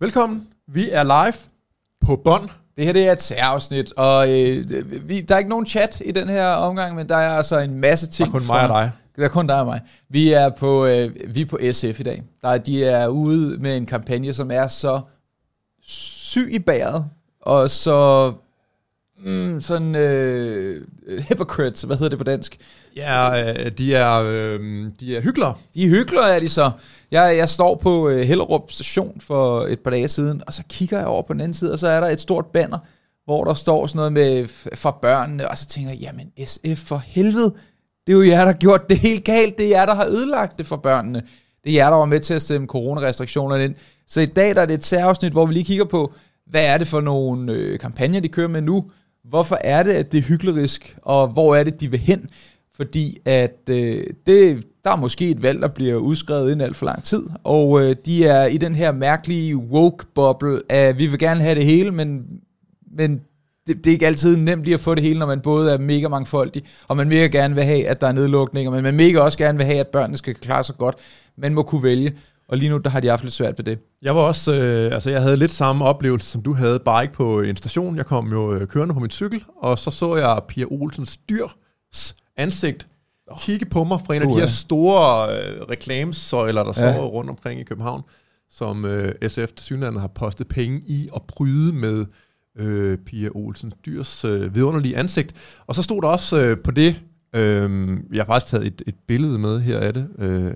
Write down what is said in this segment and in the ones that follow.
Velkommen. Vi er live på bånd. Det her det er et særafsnit, og øh, vi, der er ikke nogen chat i den her omgang, men der er altså en masse ting. Der er kun mig og dig. Der er kun dig og mig. Vi er på, øh, vi er på SF i dag. Der, de er ude med en kampagne, som er så syg i bæret, og så mm, sådan øh, hypocrites, hvad hedder det på dansk? Ja, øh, de er, øh, de er hyggelere. De er hyggelere, er de så. Jeg, jeg står på øh, Hellerup station for et par dage siden, og så kigger jeg over på den anden side, og så er der et stort banner, hvor der står sådan noget med for børnene, og så tænker jeg, jamen SF for helvede, det er jo jer, der har gjort det helt galt. Det er jer, der har ødelagt det for børnene. Det er jer, der var med til at stemme coronarestriktionerne ind. Så i dag der er det et særafsnit, hvor vi lige kigger på, hvad er det for nogle øh, kampagner, de kører med nu? Hvorfor er det, at det er hyklerisk? Og hvor er det, de vil hen? Fordi at øh, det, der er måske et valg, der bliver udskrevet inden alt for lang tid. Og øh, de er i den her mærkelige woke-boble af, vi vil gerne have det hele, men, men det, det er ikke altid nemt lige at få det hele, når man både er mega mangfoldig, og man mega gerne vil have, at der er nedlukninger, men man mega også gerne vil have, at børnene skal klare sig godt. Man må kunne vælge, og lige nu der har de haft lidt svært ved det. Jeg var også, øh, altså jeg havde lidt samme oplevelse, som du havde, bare ikke på en station. Jeg kom jo øh, kørende på min cykel, og så så jeg Pia Olsens dyrs ansigt kigge på mig fra en af de her store øh, reklamesøjler, der ja. står rundt omkring i København, som øh, SF til synligheden har postet penge i og bryde med øh, Pia Olsen Dyrs øh, vidunderlige ansigt. Og så stod der også øh, på det, øh, jeg har faktisk taget et, et billede med her af det, øh,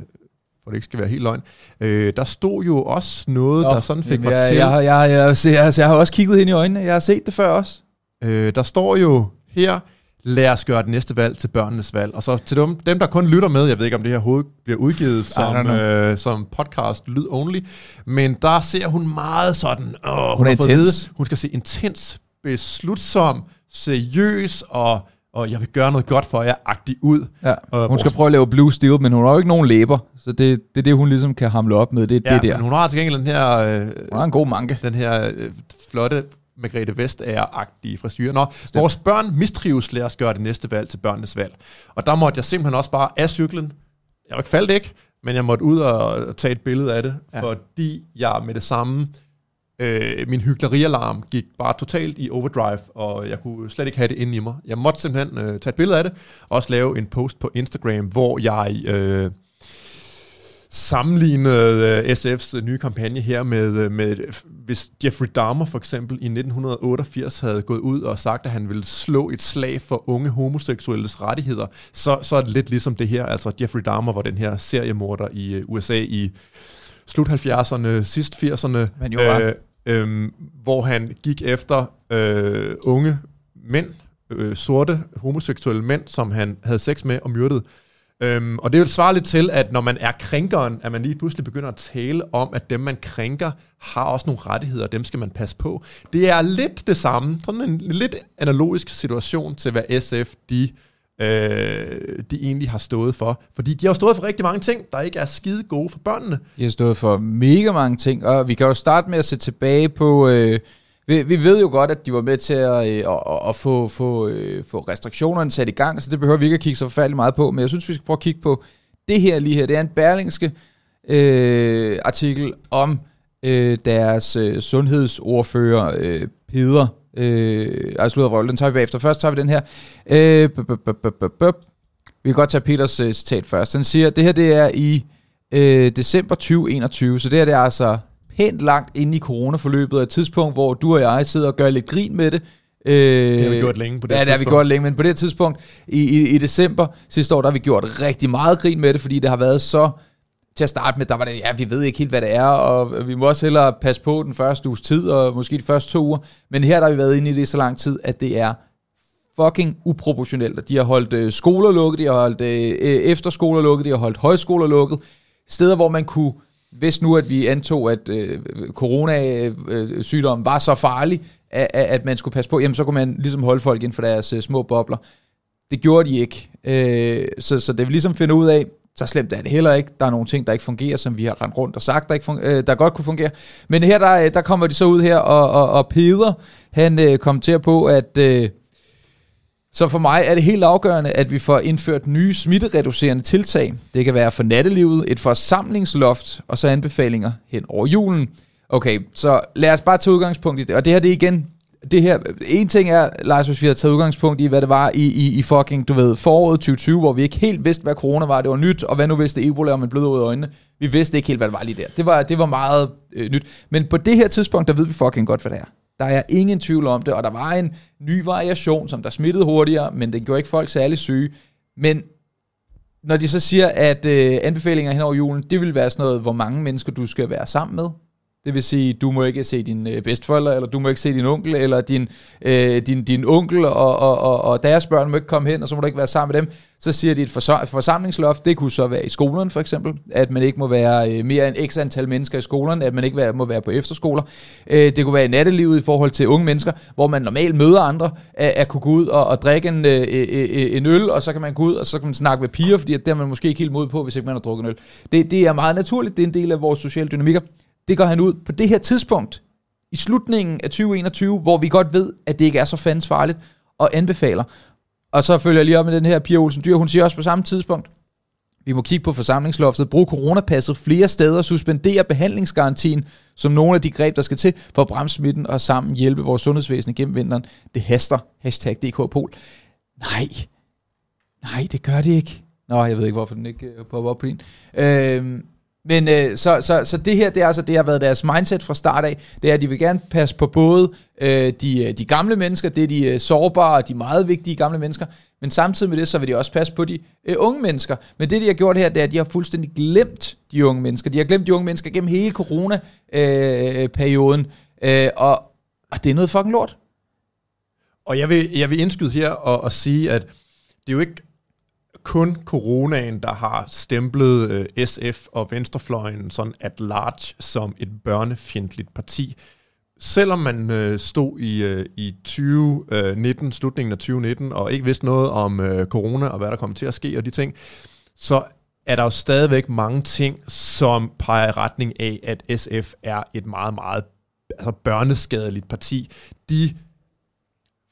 for det ikke skal være helt løgn. Øh, der stod jo også noget, oh, der sådan fik mig jeg, til... Jeg, jeg, jeg, jeg, jeg, jeg, jeg har også kigget ind i øjnene, jeg har set det før også. Øh, der står jo her, lad os gøre det næste valg til børnenes valg. Og så til dem, dem der kun lytter med, jeg ved ikke om det her hoved bliver udgivet som, øh, som podcast lyd only, men der ser hun meget sådan, åh, hun, hun er intens. Vide, hun skal se intens, beslutsom, seriøs og og jeg vil gøre noget godt for jer, agtig ud. Ja. Og hun skal prøve at lave Blue Steel, men hun har jo ikke nogen læber, så det, det er det, hun ligesom kan hamle op med. Det, ja, det der. men hun har til gengæld den her... Øh, hun har en god manke. Den her øh, flotte Margrethe Vestager-agtige frisyr. Nå, Stem. vores børn mistrives, lad os gøre det næste valg til børnenes valg. Og der måtte jeg simpelthen også bare af cyklen, jeg faldt ikke, men jeg måtte ud og tage et billede af det, ja. fordi jeg med det samme, øh, min hyggelerialarm gik bare totalt i overdrive, og jeg kunne slet ikke have det inde i mig. Jeg måtte simpelthen øh, tage et billede af det, og også lave en post på Instagram, hvor jeg... Øh, sammenlignede uh, SF's uh, nye kampagne her med, uh, med, hvis Jeffrey Dahmer for eksempel i 1988 havde gået ud og sagt, at han ville slå et slag for unge homoseksuelles rettigheder, så, så er det lidt ligesom det her. Altså Jeffrey Dahmer var den her seriemorder i uh, USA i slut 70'erne, sidst 80'erne, Men jo, øh, øh, hvor han gik efter øh, unge mænd, øh, sorte homoseksuelle mænd, som han havde sex med og myrdede. Øhm, og det vil svare lidt til, at når man er krænkeren, at man lige pludselig begynder at tale om, at dem, man krænker, har også nogle rettigheder, og dem skal man passe på. Det er lidt det samme, sådan en lidt analogisk situation til, hvad SF de, øh, Øh, de egentlig har stået for. Fordi de har stået for rigtig mange ting, der ikke er skide gode for børnene. De har stået for mega mange ting, og vi kan jo starte med at se tilbage på... Øh vi, vi ved jo godt, at de var med til at, øh, at, at få, få, øh, få restriktionerne sat i gang, så det behøver vi ikke at kigge så forfærdeligt meget på, men jeg synes, vi skal prøve at kigge på det her lige her. Det er en berlingske øh, artikel om øh, deres øh, sundhedsordfører, øh, Peder, øh, altså slutter røv, den tager vi bagefter. Først tager vi den her. Øh, vi kan godt tage Peters øh, citat først. Den siger, at det her det er i øh, december 2021, så det her det er altså pænt langt inde i coronaforløbet, et tidspunkt, hvor du og jeg sidder og gør lidt grin med det. Øh, det har vi gjort længe på det Ja, det har vi gjort længe, men på det tidspunkt, i, i, i december sidste år, der har vi gjort rigtig meget grin med det, fordi det har været så til at starte med, der var det, ja, vi ved ikke helt, hvad det er, og vi må også hellere passe på den første uges tid, og måske de første to uger. Men her der har vi været inde i det så lang tid, at det er fucking uproportionelt. De har holdt øh, skoler lukket, de har holdt øh, øh, efterskoler lukket, de har holdt højskoler lukket. Steder, hvor man kunne hvis nu at vi antog, at øh, coronasygdommen øh, øh, var så farlig, at, at man skulle passe på, jamen så kunne man ligesom holde folk inden for deres øh, små bobler. Det gjorde de ikke. Øh, så, så det vil ligesom finde ud af, så slemt er det heller ikke. Der er nogle ting, der ikke fungerer, som vi har rendt rundt og sagt, der, ikke fungerer, øh, der godt kunne fungere. Men her, der, øh, der kommer de så ud her, og, og, og Peder, han øh, kommenterer på, at... Øh, så for mig er det helt afgørende, at vi får indført nye smittereducerende tiltag. Det kan være for nattelivet, et forsamlingsloft og så anbefalinger hen over julen. Okay, så lad os bare tage udgangspunkt i det. Og det her, det er igen det her, en ting er, Lars, hvis vi har taget udgangspunkt i, hvad det var i, i, i fucking, du ved, foråret 2020, hvor vi ikke helt vidste, hvad corona var, det var nyt, og hvad nu vidste Ebola, og man blød ud af øjnene. Vi vidste ikke helt, hvad det var lige der. Det var, det var meget øh, nyt. Men på det her tidspunkt, der ved vi fucking godt, hvad det er. Der er ingen tvivl om det, og der var en ny variation, som der smittede hurtigere, men den gjorde ikke folk særlig syge. Men når de så siger, at øh, anbefalinger hen over julen, det vil være sådan noget, hvor mange mennesker du skal være sammen med, det vil sige, du må ikke se din øh, bedsteforældre, eller du må ikke se din onkel, eller din, øh, din, din onkel og, og, og, og deres børn må ikke komme hen, og så må du ikke være sammen med dem. Så siger de et forsamlingsloft, det kunne så være i skolen for eksempel, at man ikke må være øh, mere end x antal mennesker i skolen, at man ikke være, må være på efterskoler. Øh, det kunne være i nattelivet i forhold til unge mennesker, hvor man normalt møder andre, at, at kunne gå ud og, og drikke en, øh, øh, øh, øh en øl, og så kan man gå ud, og så kan man snakke med piger, fordi det er man måske ikke helt mod på, hvis ikke man har drukket en øl. Det, det er meget naturligt, det er en del af vores sociale dynamikker. Det går han ud på det her tidspunkt, i slutningen af 2021, hvor vi godt ved, at det ikke er så fandens farligt, og anbefaler. Og så følger jeg lige op med den her Pia Olsen Dyr. Hun siger også på samme tidspunkt, vi må kigge på forsamlingsloftet, bruge coronapasset flere steder, suspendere behandlingsgarantien som nogle af de greb, der skal til for at bremse smitten og sammen hjælpe vores sundhedsvæsen gennem vinteren. Det haster. Hashtag DKPol. Nej. Nej, det gør det ikke. Nå, jeg ved ikke, hvorfor den ikke øh, popper op på din. Øhm, men øh, så, så, så det her, det er altså, det har været deres mindset fra start af, det er, at de vil gerne passe på både øh, de, øh, de gamle mennesker, det er de øh, sårbare og de meget vigtige gamle mennesker, men samtidig med det, så vil de også passe på de øh, unge mennesker. Men det, de har gjort her, det er, at de har fuldstændig glemt de unge mennesker. De har glemt de unge mennesker gennem hele corona-perioden, øh, øh, og, og det er noget fucking lort. Og jeg vil, jeg vil indskyde her og, og sige, at det er jo ikke kun coronaen, der har stemplet øh, SF og Venstrefløjen sådan at large som et børnefjendtligt parti. Selvom man øh, stod i, øh, i 2019, øh, slutningen af 2019, og ikke vidste noget om øh, corona og hvad der kommer til at ske og de ting, så er der jo stadigvæk mange ting, som peger i retning af, at SF er et meget, meget altså børneskadeligt parti. De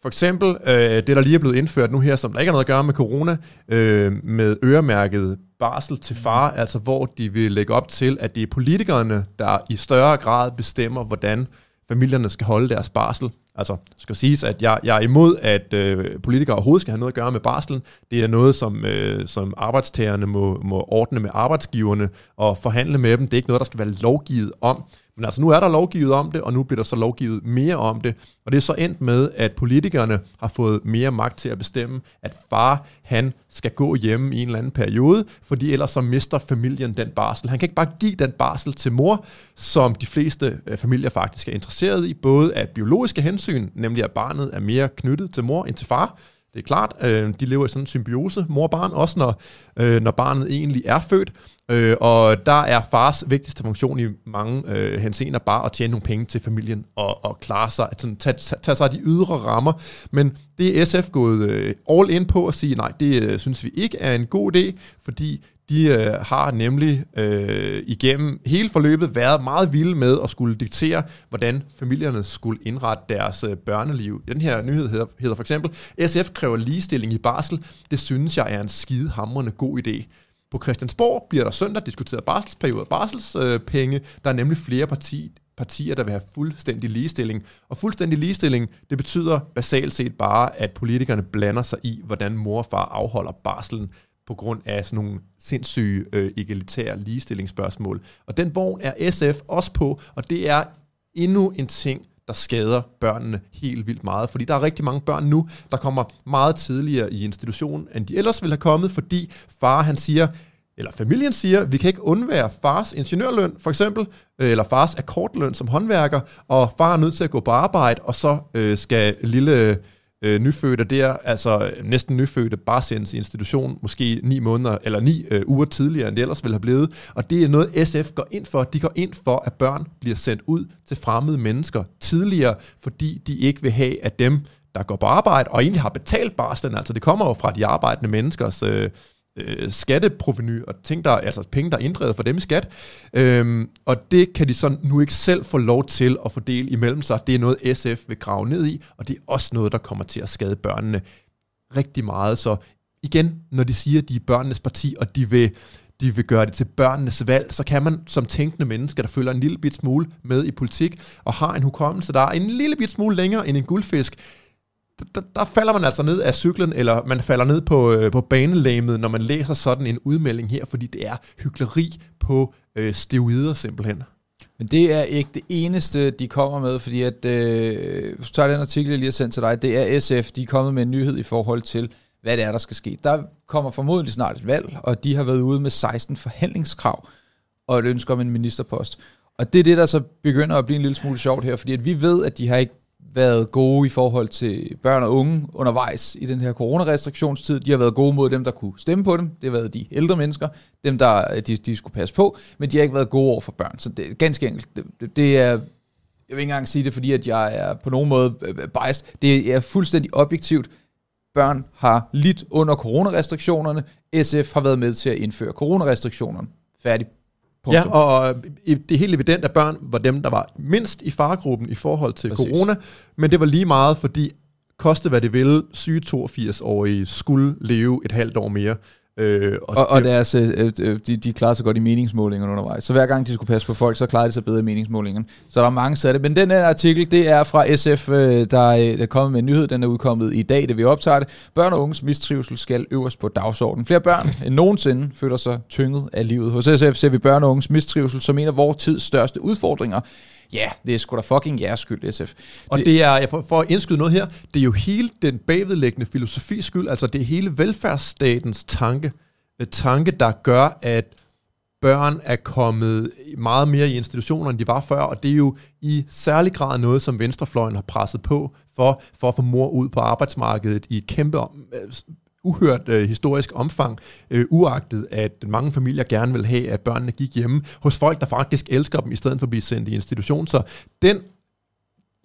for eksempel øh, det, der lige er blevet indført nu her, som der ikke har noget at gøre med corona, øh, med øremærket barsel til far, mm. altså hvor de vil lægge op til, at det er politikerne, der i større grad bestemmer, hvordan familierne skal holde deres barsel. Altså, skal siges, at jeg, jeg er imod, at øh, politikere overhovedet skal have noget at gøre med barslen. Det er noget, som, øh, som arbejdstagerne må, må ordne med arbejdsgiverne og forhandle med dem. Det er ikke noget, der skal være lovgivet om. Men altså nu er der lovgivet om det, og nu bliver der så lovgivet mere om det. Og det er så endt med, at politikerne har fået mere magt til at bestemme, at far han skal gå hjemme i en eller anden periode, fordi ellers så mister familien den barsel. Han kan ikke bare give den barsel til mor, som de fleste øh, familier faktisk er interesseret i, både af biologiske hensyn, nemlig at barnet er mere knyttet til mor end til far, det er klart, øh, de lever i sådan en symbiose, mor og barn, også når, øh, når barnet egentlig er født. Øh, og der er fars vigtigste funktion i mange øh, henseender bare at tjene nogle penge til familien og, og klare sig, at sådan, tage, tage, tage sig af de ydre rammer. Men det er SF gået øh, all in på at sige, nej, det øh, synes vi ikke er en god idé, fordi de øh, har nemlig øh, igennem hele forløbet været meget vilde med at skulle diktere, hvordan familierne skulle indrette deres øh, børneliv. Den her nyhed hedder, hedder for eksempel, SF kræver ligestilling i barsel. Det synes jeg er en skidehamrende god idé. På Christiansborg bliver der søndag diskuteret barselsperiode og barselspenge. Der er nemlig flere parti, partier, der vil have fuldstændig ligestilling. Og fuldstændig ligestilling, det betyder basalt set bare, at politikerne blander sig i, hvordan mor og far afholder barselen på grund af sådan nogle sindssyge øh, egalitære ligestillingsspørgsmål. Og den vogn er SF også på, og det er endnu en ting, der skader børnene helt vildt meget. Fordi der er rigtig mange børn nu, der kommer meget tidligere i institutionen, end de ellers ville have kommet, fordi far han siger, eller familien siger, vi kan ikke undvære fars ingeniørløn, for eksempel, øh, eller fars akkordløn som håndværker, og far er nødt til at gå på arbejde, og så øh, skal lille øh, nyfødte der, altså øh, næsten nyfødte, bare sendes i institution, måske ni måneder eller ni øh, uger tidligere, end det ellers ville have blevet. Og det er noget, SF går ind for. De går ind for, at børn bliver sendt ud til fremmede mennesker tidligere, fordi de ikke vil have, at dem, der går på arbejde, og egentlig har betalt barslen, altså det kommer jo fra de arbejdende menneskers øh, øh, skatteproveny og ting, der, altså penge, der er inddrevet for dem i skat. Øhm, og det kan de så nu ikke selv få lov til at fordele imellem sig. Det er noget, SF vil grave ned i, og det er også noget, der kommer til at skade børnene rigtig meget. Så igen, når de siger, at de er børnenes parti, og de vil, de vil gøre det til børnenes valg, så kan man som tænkende menneske, der følger en lille bit smule med i politik, og har en hukommelse, der er en lille bit smule længere end en guldfisk, der, der falder man altså ned af cyklen, eller man falder ned på, øh, på banelæmet, når man læser sådan en udmelding her, fordi det er hyggeleri på øh, steroider simpelthen. Men det er ikke det eneste, de kommer med, fordi at, øh, hvis du tager den artikel, jeg lige har sendt til dig, det er SF, de er kommet med en nyhed i forhold til, hvad det er, der skal ske. Der kommer formodentlig snart et valg, og de har været ude med 16 forhandlingskrav og et ønske om en ministerpost. Og det er det, der så begynder at blive en lille smule sjovt her, fordi at vi ved, at de har ikke været gode i forhold til børn og unge undervejs i den her coronarestriktionstid. De har været gode mod dem, der kunne stemme på dem. Det har været de ældre mennesker, dem der øh, de, de skulle passe på, men de har ikke været gode over for børn. Så det er ganske enkelt. Det, det er, jeg vil ikke engang sige det, fordi at jeg er på nogen måde øh, øh, biased. Det er fuldstændig objektivt. Børn har lidt under coronarestriktionerne. SF har været med til at indføre coronarestriktionerne. Færdig Ja, og det er helt evident, at børn var dem, der var mindst i faregruppen i forhold til Præcis. corona, men det var lige meget, fordi koste hvad det ville, syge 82-årige skulle leve et halvt år mere. Øh, og, og, og deres, øh, øh, de, de klarede sig godt i meningsmålingerne undervejs. Så hver gang de skulle passe på folk, så klarede de sig bedre i meningsmålingerne. Så der er mange satte. Men den her artikel, det er fra SF, øh, der, der er kommet med en nyhed. Den er udkommet i dag, det vi optager det. Børn og unges mistrivsel skal øverst på dagsordenen. Flere børn end nogensinde føler sig tynget af livet. Hos SF ser vi børn og unges mistrivsel som en af vores tids største udfordringer. Ja, det er sgu da fucking jeres skyld, SF. Og det, det er, jeg for, for at indskyde noget her, det er jo hele den bagvedlæggende filosofi skyld, altså det er hele velfærdsstatens tanke, øh, tanke, der gør, at børn er kommet meget mere i institutioner, end de var før, og det er jo i særlig grad noget, som venstrefløjen har presset på for, for at få mor ud på arbejdsmarkedet i et kæmpe uhørt øh, historisk omfang, øh, uagtet at mange familier gerne vil have, at børnene gik hjemme hos folk, der faktisk elsker dem, i stedet for at blive sendt i institution. Så den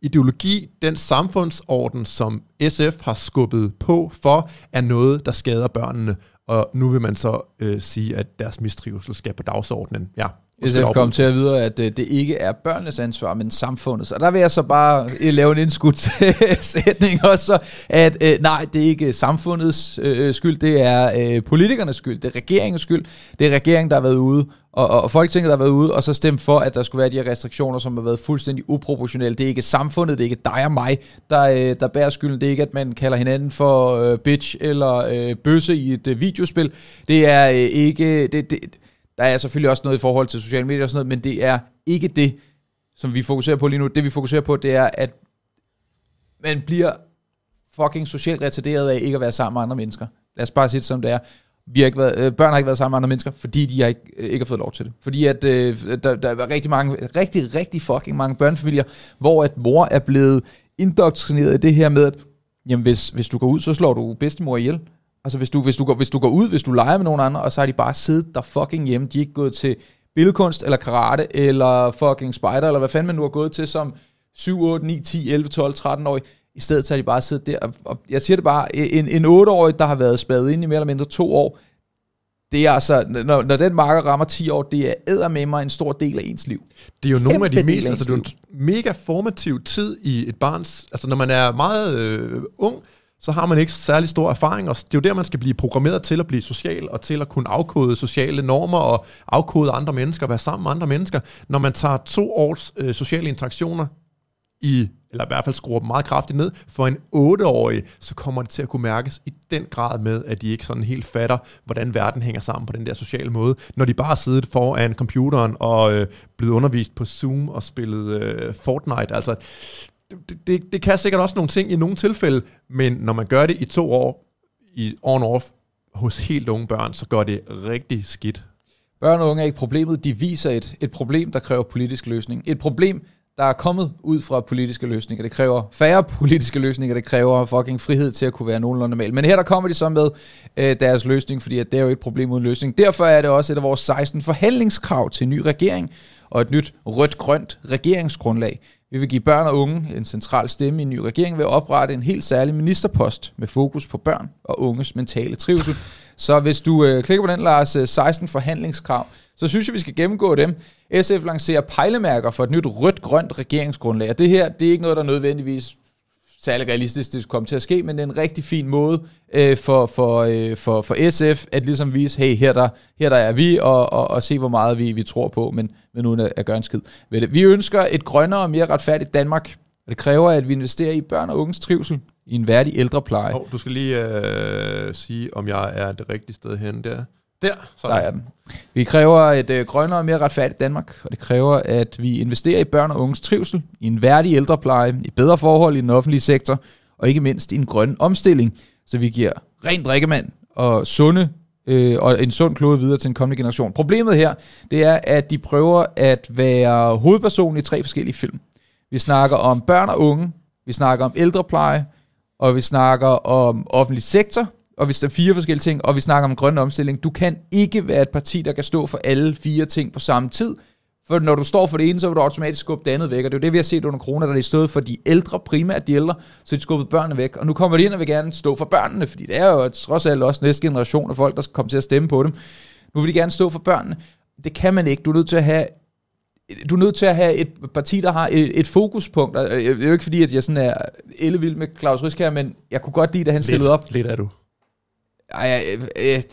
ideologi, den samfundsorden, som SF har skubbet på for, er noget, der skader børnene. Og nu vil man så øh, sige, at deres mistrivsel skal på dagsordenen. Ja, SF kom til at vide, at øh, det ikke er børnenes ansvar, men samfundets. Og der vil jeg så bare øh, lave en indskudt sætning også, at øh, nej, det er ikke samfundets øh, skyld, det er øh, politikernes skyld, det er regeringens skyld. Det er regeringen, der har været ude, og, og, og Folketinget, der har været ude, og så stemt for, at der skulle være de her restriktioner, som har været fuldstændig uproportionelle. Det er ikke samfundet, det er ikke dig og mig, der, øh, der bærer skylden. Det er ikke, at man kalder hinanden for øh, bitch eller øh, bøsse i et øh, videospil. Det er øh, ikke... Det, det, der er selvfølgelig også noget i forhold til sociale medier og sådan noget, men det er ikke det, som vi fokuserer på lige nu. Det vi fokuserer på, det er, at man bliver fucking socialt retarderet af ikke at være sammen med andre mennesker. Lad os bare sige det som det er. Vi har ikke været, øh, børn har ikke været sammen med andre mennesker, fordi de har ikke, øh, ikke har fået lov til det. Fordi at øh, der, der er rigtig mange, rigtig, rigtig fucking mange børnefamilier, hvor at mor er blevet indoktrineret i det her med, at jamen hvis, hvis du går ud, så slår du bedstemor ihjel. Altså hvis du, hvis, du går, hvis du går ud, hvis du leger med nogen andre, og så har de bare siddet der fucking hjemme. De er ikke gået til billedkunst, eller karate, eller fucking spider, eller hvad fanden man nu har gået til som 7, 8, 9, 10, 11, 12, 13 år. I stedet så har de bare siddet der. Og jeg siger det bare, en, en 8-årig, der har været spadet ind i mere eller mindre to år, det er altså, når, når den marker rammer 10 år, det er æder med mig en stor del af ens liv. Det er jo nogle af de mest, altså det er en mega formativ tid i et barns, altså når man er meget øh, ung, så har man ikke særlig stor erfaring, og det er jo der, man skal blive programmeret til at blive social, og til at kunne afkode sociale normer, og afkode andre mennesker, være sammen med andre mennesker. Når man tager to års øh, sociale interaktioner i, eller i hvert fald skruer dem meget kraftigt ned, for en 8-årig, så kommer det til at kunne mærkes i den grad med, at de ikke sådan helt fatter, hvordan verden hænger sammen på den der sociale måde, når de bare sidder foran computeren og øh, blevet undervist på Zoom og spillet øh, Fortnite. Altså, det, det, det kan sikkert også nogle ting i nogle tilfælde, men når man gør det i to år, i on-off, hos helt unge børn, så gør det rigtig skidt. Børn og unge er ikke problemet, de viser et, et problem, der kræver politisk løsning. Et problem, der er kommet ud fra politiske løsninger. Det kræver færre politiske løsninger, det kræver fucking frihed til at kunne være nogenlunde normal. Men her der kommer de så med øh, deres løsning, fordi at det er jo et problem uden løsning. Derfor er det også et af vores 16 forhandlingskrav til en ny regering og et nyt rødt-grønt regeringsgrundlag. Vi vil give børn og unge en central stemme i en ny regering ved at oprette en helt særlig ministerpost med fokus på børn og unges mentale trivsel. Så hvis du øh, klikker på den, Lars, øh, 16 forhandlingskrav, så synes jeg, vi skal gennemgå dem. SF lancerer pejlemærker for et nyt rødt-grønt regeringsgrundlag. Og det her, det er ikke noget, der nødvendigvis særlig realistisk, det skulle komme til at ske, men det er en rigtig fin måde øh, for, for, øh, for, for SF at ligesom vise, hey, her der, her der er vi, og, og, og se, hvor meget vi, vi tror på, men, men uden at, at gøre en skid ved det. Vi ønsker et grønnere og mere retfærdigt Danmark, og det kræver, at vi investerer i børn og unges trivsel, i en værdig ældrepleje. Oh, du skal lige øh, sige, om jeg er det rigtige sted hen der. Der, så der er den. Vi kræver et øh, grønnere og mere retfærdigt Danmark, og det kræver, at vi investerer i børn og unges trivsel, i en værdig ældrepleje, i bedre forhold i den offentlige sektor, og ikke mindst i en grøn omstilling, så vi giver ren drikkemand og sunde øh, og en sund klode videre til en kommende generation. Problemet her, det er, at de prøver at være hovedperson i tre forskellige film. Vi snakker om børn og unge, vi snakker om ældrepleje, og vi snakker om offentlig sektor, og hvis der er fire forskellige ting, og vi snakker om grøn omstilling, du kan ikke være et parti, der kan stå for alle fire ting på samme tid, for når du står for det ene, så vil du automatisk skubbe det andet væk, og det er jo det, vi har set under corona, der er stået for de ældre, primært de ældre, så de skubbede børnene væk, og nu kommer de ind og vil gerne stå for børnene, fordi det er jo trods alt også næste generation af folk, der skal komme til at stemme på dem. Nu vil de gerne stå for børnene. Det kan man ikke. Du er nødt til at have du er nødt til at have et parti, der har et, et fokuspunkt. Det er jo ikke fordi, at jeg sådan er ellevild med Claus Ryskær, men jeg kunne godt lide, at han stillede op. Lidt er du. Ej, jeg, jeg,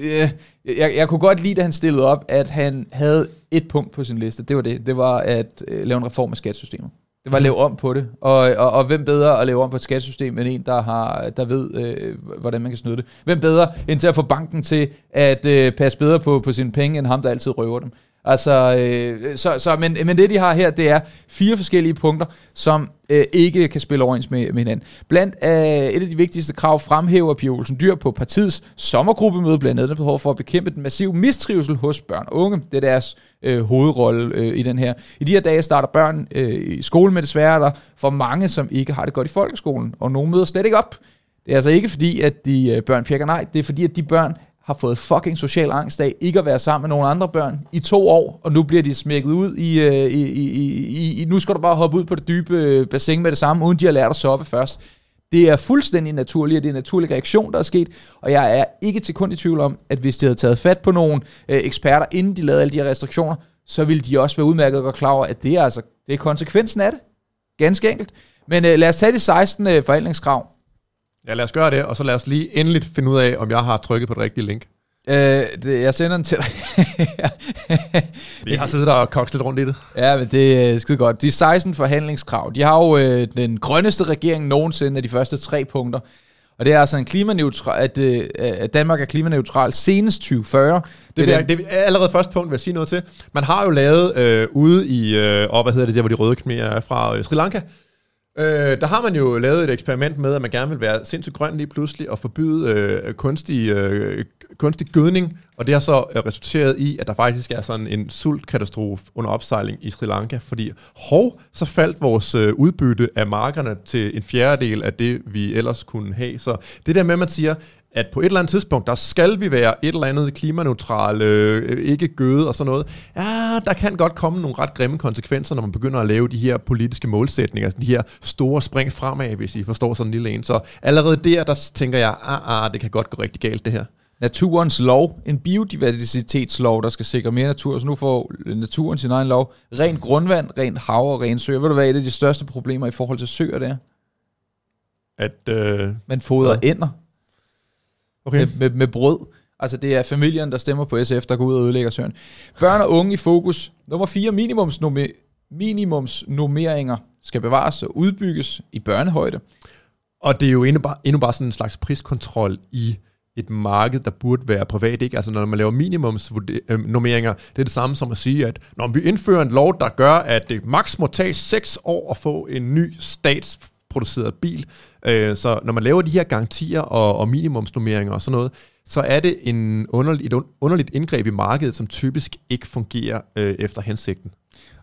jeg, jeg, jeg kunne godt lide, at han stillede op, at han havde et punkt på sin liste. Det var det. Det var at øh, lave en reform af skattesystemet. Det var at lave om på det. Og, og, og hvem bedre at lave om på et skattesystem, end en, der, har, der ved, øh, hvordan man kan snyde det. Hvem bedre, end til at få banken til at øh, passe bedre på, på sine penge, end ham, der altid røver dem. Altså, øh, så, så, men, men det, de har her, det er fire forskellige punkter, som øh, ikke kan spille overens med, med hinanden. Blandt øh, et af de vigtigste krav fremhæver Pia Olsen Dyr på partiets sommergruppemøde, blandt andet behov for at bekæmpe den massive mistrivsel hos børn og unge. Det er deres øh, hovedrolle øh, i den her. I de her dage starter børn øh, i skole med desværre, der for mange, som ikke har det godt i folkeskolen, og nogle møder slet ikke op. Det er altså ikke fordi, at de øh, børn pjekker nej, det er fordi, at de børn har fået fucking social angst af ikke at være sammen med nogle andre børn i to år, og nu bliver de smækket ud i, øh, i, i, i, i nu skal du bare hoppe ud på det dybe øh, bassin med det samme, uden de har lært at soppe først. Det er fuldstændig naturligt, og det er en naturlig reaktion, der er sket, og jeg er ikke til kun i tvivl om, at hvis de havde taget fat på nogle øh, eksperter, inden de lavede alle de her restriktioner, så ville de også være udmærket og klar over, at det er, altså, det er konsekvensen af det. Ganske enkelt. Men øh, lad os tage de 16 øh, forhandlingskrav. Ja, lad os gøre det, og så lad os lige endeligt finde ud af, om jeg har trykket på det rigtige link. Øh, det, jeg sender den til dig. Vi har siddet der og lidt rundt i det. Ja, men det er skide godt. De 16 forhandlingskrav, de har jo øh, den grønneste regering nogensinde af de første tre punkter. Og det er altså en klimaneutral, at, øh, at Danmark er klimaneutral senest 2040. Det, det, er, det er allerede første punkt, vil jeg sige noget til. Man har jo lavet øh, ude i, øh, hvad hedder det, der hvor de røde khmer er fra øh, Sri Lanka, Øh, der har man jo lavet et eksperiment med, at man gerne vil være sindssygt grøn lige pludselig og forbyde øh, kunstig, øh, kunstig gødning, og det har så øh, resulteret i, at der faktisk er sådan en sultkatastrofe under opsejling i Sri Lanka, fordi hov, så faldt vores øh, udbytte af markerne til en fjerdedel af det, vi ellers kunne have. Så det der med, at man siger, at på et eller andet tidspunkt, der skal vi være et eller andet klimaneutrale, øh, ikke gøde og sådan noget. Ja, der kan godt komme nogle ret grimme konsekvenser, når man begynder at lave de her politiske målsætninger, de her store spring fremad, hvis I forstår sådan en lille en. Så allerede der, der tænker jeg, ah, ah, det kan godt gå rigtig galt det her. Naturens lov, en biodiversitetslov, der skal sikre mere natur, så nu får naturen sin egen lov. Ren grundvand, ren hav og ren søer. Ved du hvad et af de største problemer i forhold til søer det er? At øh, man fodrer ja. ender okay. med, med, med brød. Altså det er familien, der stemmer på SF, der går ud og ødelægger søen. Børn og unge i fokus. Nummer 4. Minimumsnummeringer minimumsnummeringer skal bevares og udbygges i børnehøjde. Og det er jo endnu bare, endnu bare sådan en slags priskontrol i et marked, der burde være privat. Ikke? Altså når man laver minimumsnummeringer, det er det samme som at sige, at når vi indfører en lov, der gør, at det maks må tage 6 år at få en ny statsproduceret bil, øh, så når man laver de her garantier og, og minimumsnummeringer og sådan noget, så er det en underlig, et underligt indgreb i markedet, som typisk ikke fungerer øh, efter hensigten.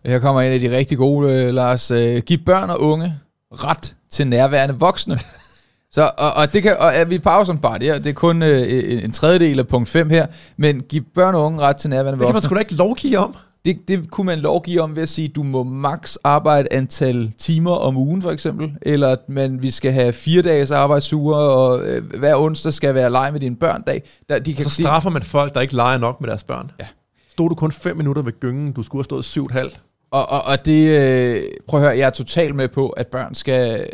Her kommer en af de rigtig gode, øh, Lars. Øh, giv børn og unge ret til nærværende voksne. Så, og, og, det kan, og vi pauser bare det her. Det er kun øh, en tredjedel af punkt 5 her. Men giv børn og unge ret til nærværende voksne. Det kan man sgu da ikke lovgive om. Det, det kunne man lovgive om ved at sige, at du må maks arbejde antal timer om ugen for eksempel, eller at man, vi skal have fire dages arbejdsuger, og øh, hver onsdag skal være leg med dine børn dag. Der, de kan så straffer man folk, der ikke leger nok med deres børn. Ja. Stod du kun fem minutter ved gyngen, du skulle have stået syv og Og, og, og det, øh, prøv at høre, jeg er totalt med på, at børn skal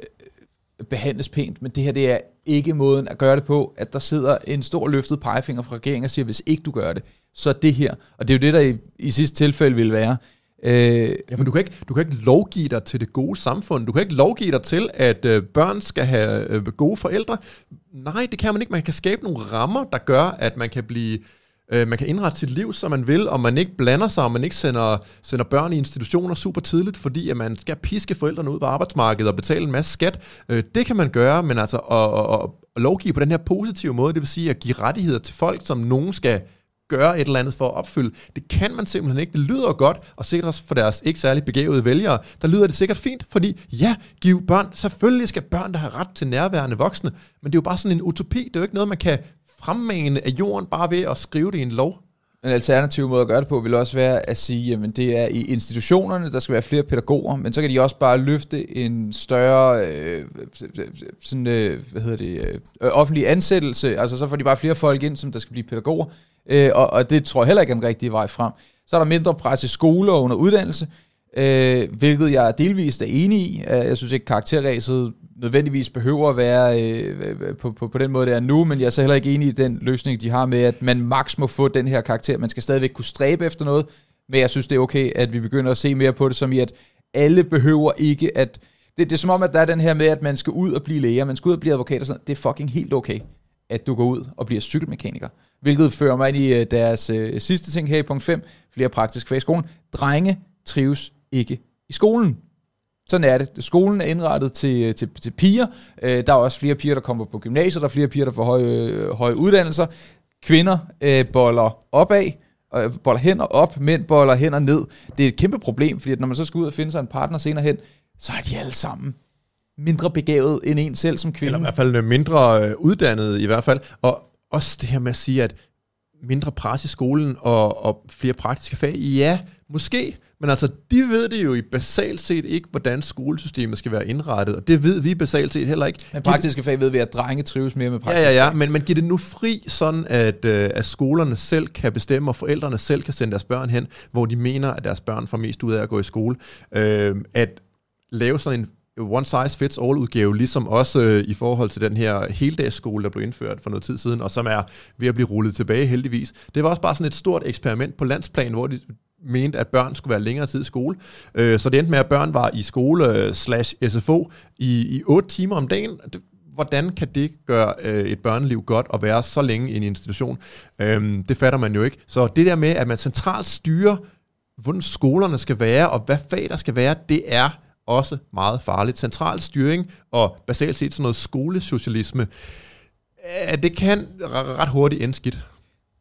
behandles pænt, men det her det er ikke måden at gøre det på, at der sidder en stor løftet pegefinger fra regeringen og siger, hvis ikke du gør det, så det her. Og det er jo det, der i, i sidste tilfælde vil være. Øh, ja, men du kan, ikke, du kan ikke lovgive dig til det gode samfund. Du kan ikke lovgive dig til, at øh, børn skal have øh, gode forældre. Nej, det kan man ikke. Man kan skabe nogle rammer, der gør, at man kan blive øh, man kan indrette sit liv, som man vil, og man ikke blander sig, og man ikke sender, sender børn i institutioner super tidligt, fordi at man skal piske forældrene ud på arbejdsmarkedet og betale en masse skat. Øh, det kan man gøre, men altså at, at, at lovgive på den her positive måde, det vil sige at give rettigheder til folk, som nogen skal gøre et eller andet for at opfylde. Det kan man simpelthen ikke. Det lyder godt, og sikkert også for deres ikke særlig begavede vælgere, der lyder det sikkert fint, fordi ja, giv børn, selvfølgelig skal børn der har ret til nærværende voksne, men det er jo bare sådan en utopi, det er jo ikke noget, man kan fremmane af jorden bare ved at skrive det i en lov. En alternativ måde at gøre det på vil også være at sige, at det er i institutionerne, der skal være flere pædagoger, men så kan de også bare løfte en større øh, sådan, øh, hvad hedder det, øh, offentlig ansættelse, altså så får de bare flere folk ind, som der skal blive pædagoger, øh, og, og det tror jeg heller ikke er den rigtige vej frem. Så er der mindre pres i skole og under uddannelse, øh, hvilket jeg delvist er enig i. Øh, jeg synes ikke, karakterræset nødvendigvis behøver at være øh, på, på, på den måde, det er nu, men jeg er så heller ikke enig i den løsning, de har med, at man maks må få den her karakter. Man skal stadigvæk kunne stræbe efter noget, men jeg synes, det er okay, at vi begynder at se mere på det, som i, at alle behøver ikke at... Det, det er som om, at der er den her med, at man skal ud og blive læger, man skal ud og blive advokat og sådan Det er fucking helt okay, at du går ud og bliver cykelmekaniker. Hvilket fører mig ind i øh, deres øh, sidste ting her i punkt 5, flere praktiske fag i skolen. Drenge trives ikke i skolen. Sådan er det. Skolen er indrettet til, øh, til, til piger. Øh, der er også flere piger, der kommer på gymnasiet. Der er flere piger, der får høje, øh, høje uddannelser. Kvinder øh, boller opad, øh, boller hænder op, mænd boller hænder ned. Det er et kæmpe problem, fordi når man så skal ud og finde sig en partner senere hen, så er de alle sammen mindre begavet end en selv som kvinde. Eller i hvert fald mindre øh, uddannet i hvert fald. Og også det her med at sige, at mindre pres i skolen og, og flere praktiske fag, ja, måske, men altså, de ved det jo i basalt set ikke, hvordan skolesystemet skal være indrettet, og det ved vi basalt set heller ikke. Men praktiske fag ved vi, at drenge trives mere med praktiske Ja, ja, ja, men, men giv det nu fri, sådan at, øh, at skolerne selv kan bestemme, og forældrene selv kan sende deres børn hen, hvor de mener, at deres børn får mest ud af at gå i skole. Øh, at lave sådan en one size fits all udgave, ligesom også øh, i forhold til den her heldagsskole, der blev indført for noget tid siden, og som er ved at blive rullet tilbage heldigvis. Det var også bare sådan et stort eksperiment på landsplan, hvor de mente, at børn skulle være længere tid i skole. Øh, så det endte med, at børn var i skole øh, slash SFO i, i 8 timer om dagen. Hvordan kan det gøre øh, et børneliv godt at være så længe i en institution? Øh, det fatter man jo ikke. Så det der med, at man centralt styrer, hvordan skolerne skal være, og hvad fag der skal være, det er også meget farligt. Central styring og basalt set sådan noget skolesocialisme, det kan ret hurtigt ende skidt.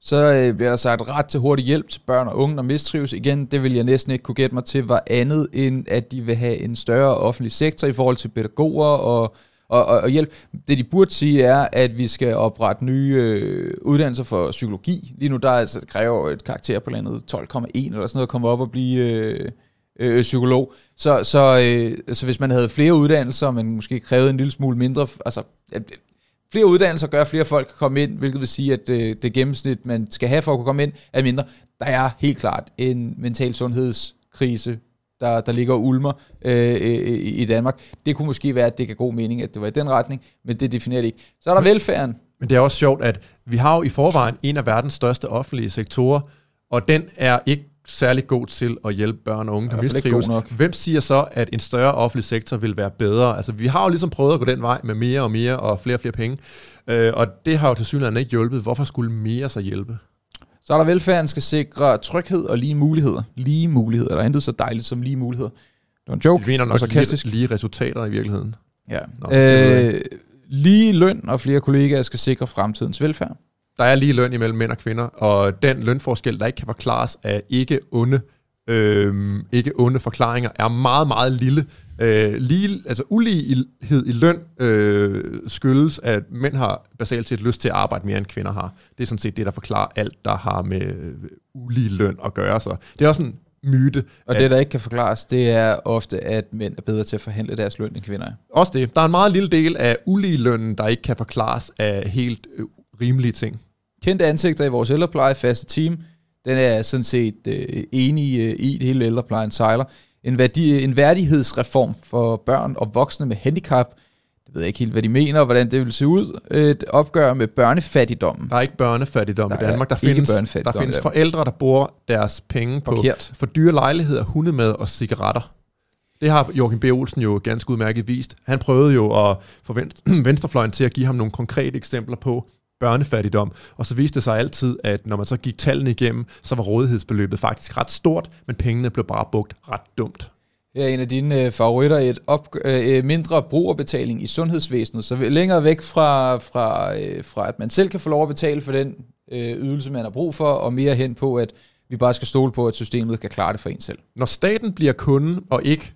Så øh, bliver der sagt ret til hurtig hjælp til børn og unge, der mistrives. Igen, det vil jeg næsten ikke kunne gætte mig til, var andet end, at de vil have en større offentlig sektor i forhold til pædagoger og, og, og, og hjælp. Det de burde sige er, at vi skal oprette nye øh, uddannelser for psykologi. Lige nu der altså, kræver et karakter på landet 12,1 eller sådan noget at komme op og blive... Øh, øh, psykolog. Så, så, øh, så hvis man havde flere uddannelser, men måske krævede en lille smule mindre, altså flere uddannelser gør, at flere folk kan komme ind, hvilket vil sige, at øh, det gennemsnit, man skal have for at kunne komme ind, er mindre. Der er helt klart en mental sundhedskrise, der, der ligger og ulmer øh, i, i Danmark. Det kunne måske være, at det kan god mening, at det var i den retning, men det definerer det ikke. Så er der velfærden. Men det er også sjovt, at vi har jo i forvejen en af verdens største offentlige sektorer, og den er ikke særlig god til at hjælpe børn og unge, der mistrives. Hvem siger så, at en større offentlig sektor vil være bedre? Altså, vi har jo ligesom prøvet at gå den vej med mere og mere og flere og flere penge, øh, og det har jo til synligheden ikke hjulpet. Hvorfor skulle mere så hjælpe? Så er der velfærden skal sikre tryghed og lige muligheder. Lige muligheder. Der er intet så dejligt som lige muligheder. Det var en joke. Vi mener nok lige, lige resultater i virkeligheden. Ja. Nå, øh, lige løn og flere kollegaer skal sikre fremtidens velfærd der er lige løn imellem mænd og kvinder, og den lønforskel, der ikke kan forklares af ikke onde, øh, ikke onde forklaringer, er meget, meget lille. Øh, lige, altså ulighed i løn øh, skyldes, at mænd har basalt set lyst til at arbejde mere, end kvinder har. Det er sådan set det, der forklarer alt, der har med øh, ulige løn at gøre. Så det er også en myte. Og det, der ikke kan forklares, det er ofte, at mænd er bedre til at forhandle deres løn end kvinder Også det. Der er en meget lille del af ulige lønnen, der ikke kan forklares af helt øh, rimelige ting kendte ansigter i vores ældrepleje, faste team, den er sådan set øh, enig øh, i, det hele ældreplejen sejler. En, værdi, en værdighedsreform for børn og voksne med handicap, det ved jeg ikke helt, hvad de mener, og hvordan det vil se ud, et opgør med børnefattigdommen. Der er ikke børnefattigdom Der i Danmark. Der er findes, der findes forældre, der bruger deres penge på Forkert. for dyre lejligheder, hundemad og cigaretter. Det har Joachim B. Olsen jo ganske udmærket vist. Han prøvede jo at få venstre- venstrefløjen til at give ham nogle konkrete eksempler på børnefattigdom, og så viste det sig altid, at når man så gik tallene igennem, så var rådighedsbeløbet faktisk ret stort, men pengene blev bare brugt ret dumt. Her er en af dine øh, favoritter, et op, øh, mindre brugerbetaling i sundhedsvæsenet, så længere væk fra, fra, øh, fra, at man selv kan få lov at betale for den øh, ydelse, man har brug for, og mere hen på, at vi bare skal stole på, at systemet kan klare det for en selv. Når staten bliver kunden og ikke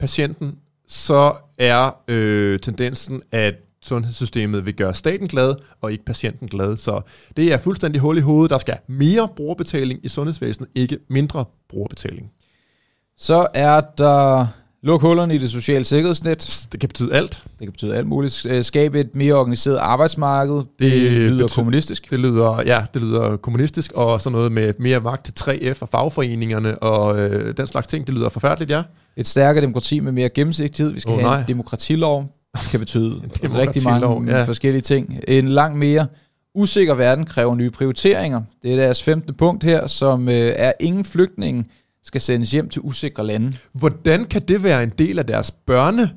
patienten, så er øh, tendensen, at sundhedssystemet vil gøre staten glad, og ikke patienten glad. Så det er fuldstændig hul i hovedet. Der skal mere brugerbetaling i sundhedsvæsenet, ikke mindre brugerbetaling. Så er der luk hullerne i det sociale sikkerhedsnet. Det kan betyde alt. Det kan betyde alt muligt. Øh, Skabe et mere organiseret arbejdsmarked. Det, Det lyder betyder- kommunistisk. Det lyder, ja, det lyder kommunistisk, og sådan noget med mere magt til 3F og fagforeningerne og øh, den slags ting. Det lyder forfærdeligt, ja. Et stærkere demokrati med mere gennemsigtighed. Vi skal oh, have nej. en demokratilov. Det kan betyde demokratilov, rigtig mange ja. ja. forskellige ting. En langt mere usikker verden kræver nye prioriteringer. Det er deres 15. punkt her, som øh, er ingen flygtninge skal sendes hjem til usikre lande. Hvordan kan det være en del af deres børne,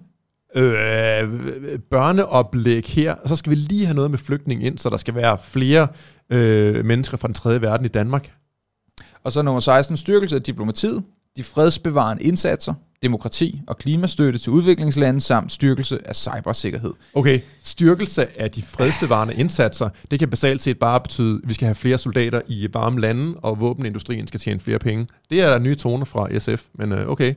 øh, børneoplæg her? Og så skal vi lige have noget med flygtning ind, så der skal være flere øh, mennesker fra den tredje verden i Danmark. Og så nummer 16, styrkelse af diplomatiet, de fredsbevarende indsatser, demokrati og klimastøtte til udviklingslande samt styrkelse af cybersikkerhed. Okay, styrkelse af de fredsbevarende indsatser, det kan basalt set bare betyde, at vi skal have flere soldater i varme lande, og våbenindustrien skal tjene flere penge. Det er nye toner fra SF, men øh, okay.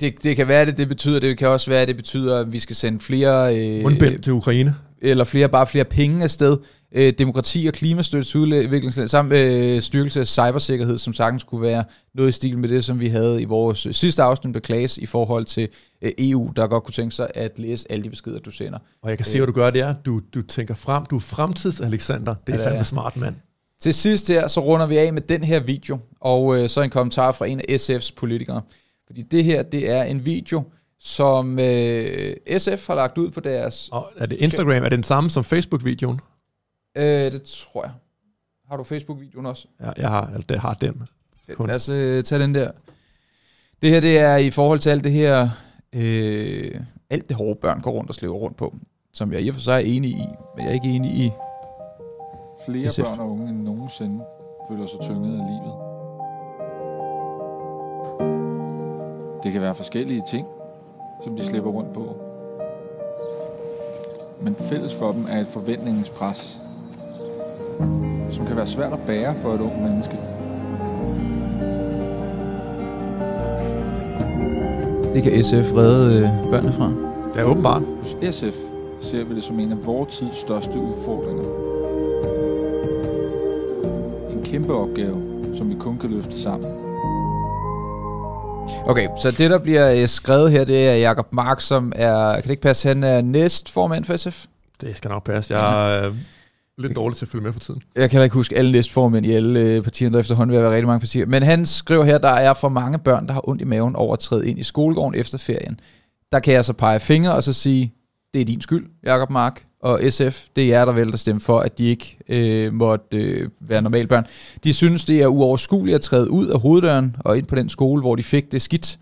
Det, det kan være det, det betyder. Det kan også være, at det betyder, at vi skal sende flere... Øh, Mundbind til Ukraine. eller flere, bare flere penge afsted. Øh, demokrati og klimastøtte til udviklingsland, samt øh, styrkelse af cybersikkerhed, som sagtens skulle være noget i stil med det, som vi havde i vores sidste afsnit med Klaas i forhold til øh, EU, der godt kunne tænke sig at læse alle de beskeder, du sender. Og jeg kan se, hvad du gør der. Du, du tænker frem. Du er fremtids-Alexander. Det er Ja, det er fandme jeg. smart, mand. Til sidst her, så runder vi af med den her video, og øh, så en kommentar fra en af SF's politikere. Fordi det her, det er en video, som øh, SF har lagt ud på deres... Og er det Instagram? Er det den samme som Facebook-videoen? Øh, det tror jeg. Har du Facebook-videoen også? Ja, jeg har, det har den. Kun. Lad os øh, tage den der. Det her, det er i forhold til alt det her, øh, alt det hårde børn går rundt og slæver rundt på, som jeg i og for sig er enig i, men jeg er ikke enig i. Flere SF. børn og unge end nogensinde føler sig tynget af livet. Det kan være forskellige ting, som de slipper rundt på. Men fælles for dem er et forventningens pres, som kan være svært at bære for et ung menneske. Det kan SF redde øh, børnene fra. Det er åbenbart. Hos SF ser vi det som en af vores tids største udfordringer. En kæmpe opgave, som vi kun kan løfte sammen. Okay, så det der bliver øh, skrevet her, det er Jakob Mark, som er, kan det ikke passe, han er næstformand for SF? Det skal nok passe. Jeg øh, lidt dårligt til at følge med for tiden. Jeg kan da ikke huske alle næstformænd i alle øh, partierne, der efterhånden vil være rigtig mange partier. Men han skriver her, der er for mange børn, der har ondt i maven over at træde ind i skolegården efter ferien. Der kan jeg så pege fingre og så sige, det er din skyld, Jakob Mark og SF. Det er jer, der vælger at stemme for, at de ikke øh, måtte øh, være normalbørn. De synes, det er uoverskueligt at træde ud af hoveddøren og ind på den skole, hvor de fik det skidt.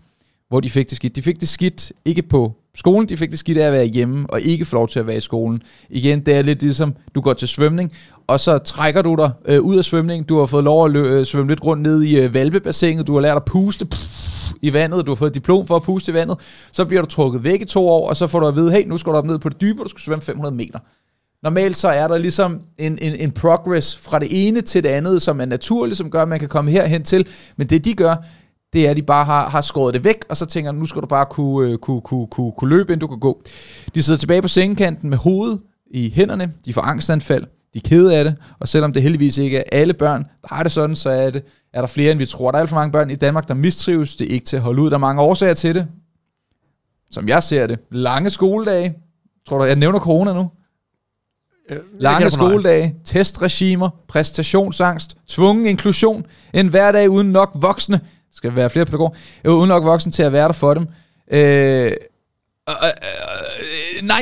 Hvor de fik det skidt. De fik det skidt ikke på skolen, de fik det skidt af at være hjemme og ikke få lov til at være i skolen. Igen, det er lidt ligesom, du går til svømning, og så trækker du dig øh, ud af svømningen. Du har fået lov at lø- øh, svømme lidt rundt ned i øh, valpebassinet. Du har lært at puste pff, i vandet. Du har fået et diplom for at puste i vandet. Så bliver du trukket væk i to år, og så får du at vide, hey, nu skal du op ned på det dybe, og du skal svømme 500 meter. Normalt så er der ligesom en, en, en progress fra det ene til det andet, som er naturligt, som gør, at man kan komme herhen til. Men det de gør, det er, at de bare har, har skåret det væk, og så tænker nu skal du bare kunne, øh, kunne, kunne, kunne, kunne løbe, inden du kan gå. De sidder tilbage på sengekanten med hovedet i hænderne, de får angstanfald, de er kede af det, og selvom det heldigvis ikke er alle børn, der har det sådan, så er, det, er der flere, end vi tror. Der er alt for mange børn i Danmark, der mistrives. Det er ikke til at holde ud. Der er mange årsager til det. Som jeg ser det. Lange skoledage. Tror du, jeg nævner corona nu? Øh, Lange skoledage, testregimer, præstationsangst, tvungen inklusion, en hverdag uden nok voksne, skal være flere pædagoger, øh, uden nok voksne til at være der for dem. Øh, øh, øh, øh, nej,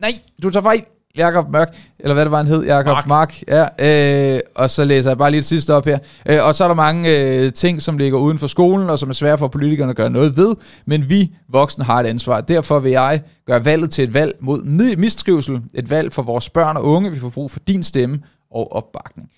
Nej, du tager fejl. Jakob Mørk, eller hvad det var, han hed, Jakob Mark. Mark. Ja, øh, og så læser jeg bare lige det sidste op her. Øh, og så er der mange øh, ting, som ligger uden for skolen, og som er svære for politikerne at gøre noget ved, men vi voksne har et ansvar. Derfor vil jeg gøre valget til et valg mod mistrivsel, et valg for vores børn og unge. Vi får brug for din stemme og opbakning.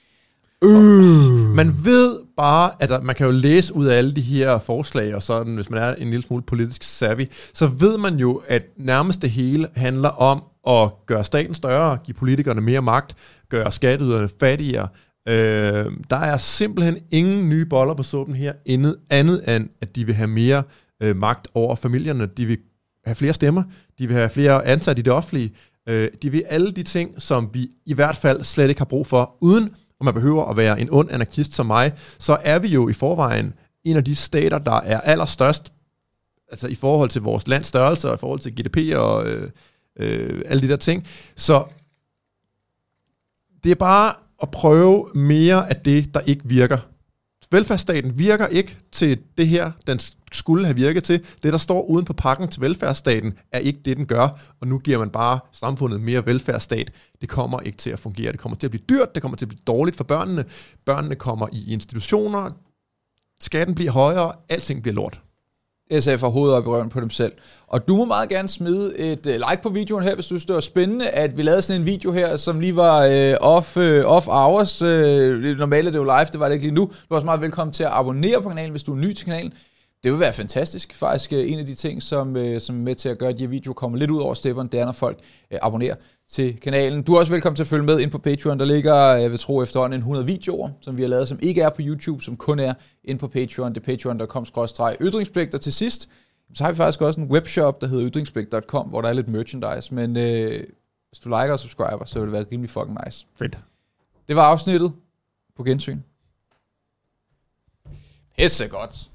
Øh. Man ved bare, at der, man kan jo læse ud af alle de her forslag, og sådan, hvis man er en lille smule politisk savvy, så ved man jo, at nærmest det hele handler om at gøre staten større, give politikerne mere magt, gøre skatteyderne fattigere. Øh, der er simpelthen ingen nye boller på suppen her, andet, andet end, at de vil have mere øh, magt over familierne. De vil have flere stemmer, de vil have flere ansatte i det offentlige, øh, de vil alle de ting, som vi i hvert fald slet ikke har brug for, uden og man behøver at være en ond anarkist som mig, så er vi jo i forvejen en af de stater, der er allerstørst altså i forhold til vores lands størrelse, og i forhold til GDP og øh, øh, alle de der ting. Så det er bare at prøve mere af det, der ikke virker. Velfærdsstaten virker ikke til det her, den skulle have virket til. Det, der står uden på pakken til velfærdsstaten, er ikke det, den gør, og nu giver man bare samfundet mere velfærdsstat. Det kommer ikke til at fungere. Det kommer til at blive dyrt, det kommer til at blive dårligt for børnene. Børnene kommer i institutioner, skatten bliver højere, alting bliver lort. SF har hovedet op i røven på dem selv. Og du må meget gerne smide et øh, like på videoen her, hvis du synes, det var spændende, at vi lavede sådan en video her, som lige var uh, off, uh, off hours. Uh, normalt er det jo live, det var det ikke lige nu. Du er også meget velkommen til at abonnere på kanalen, hvis du er ny til kanalen. Det vil være fantastisk. Faktisk en af de ting, som, som er med til at gøre, at de her videoer kommer lidt ud over stepperen, det er, når folk uh, abonnerer til kanalen. Du er også velkommen til at følge med ind på Patreon. Der ligger, jeg vil tro, efterhånden en 100 videoer, som vi har lavet, som ikke er på YouTube, som kun er ind på Patreon. Det er patreon.com-ytringspligt. Og til sidst, så har vi faktisk også en webshop, der hedder ytringspligt.com, hvor der er lidt merchandise. Men øh, hvis du liker og subscriber, så vil det være rimelig fucking nice. Fedt. Det var afsnittet på gensyn. Pisse godt.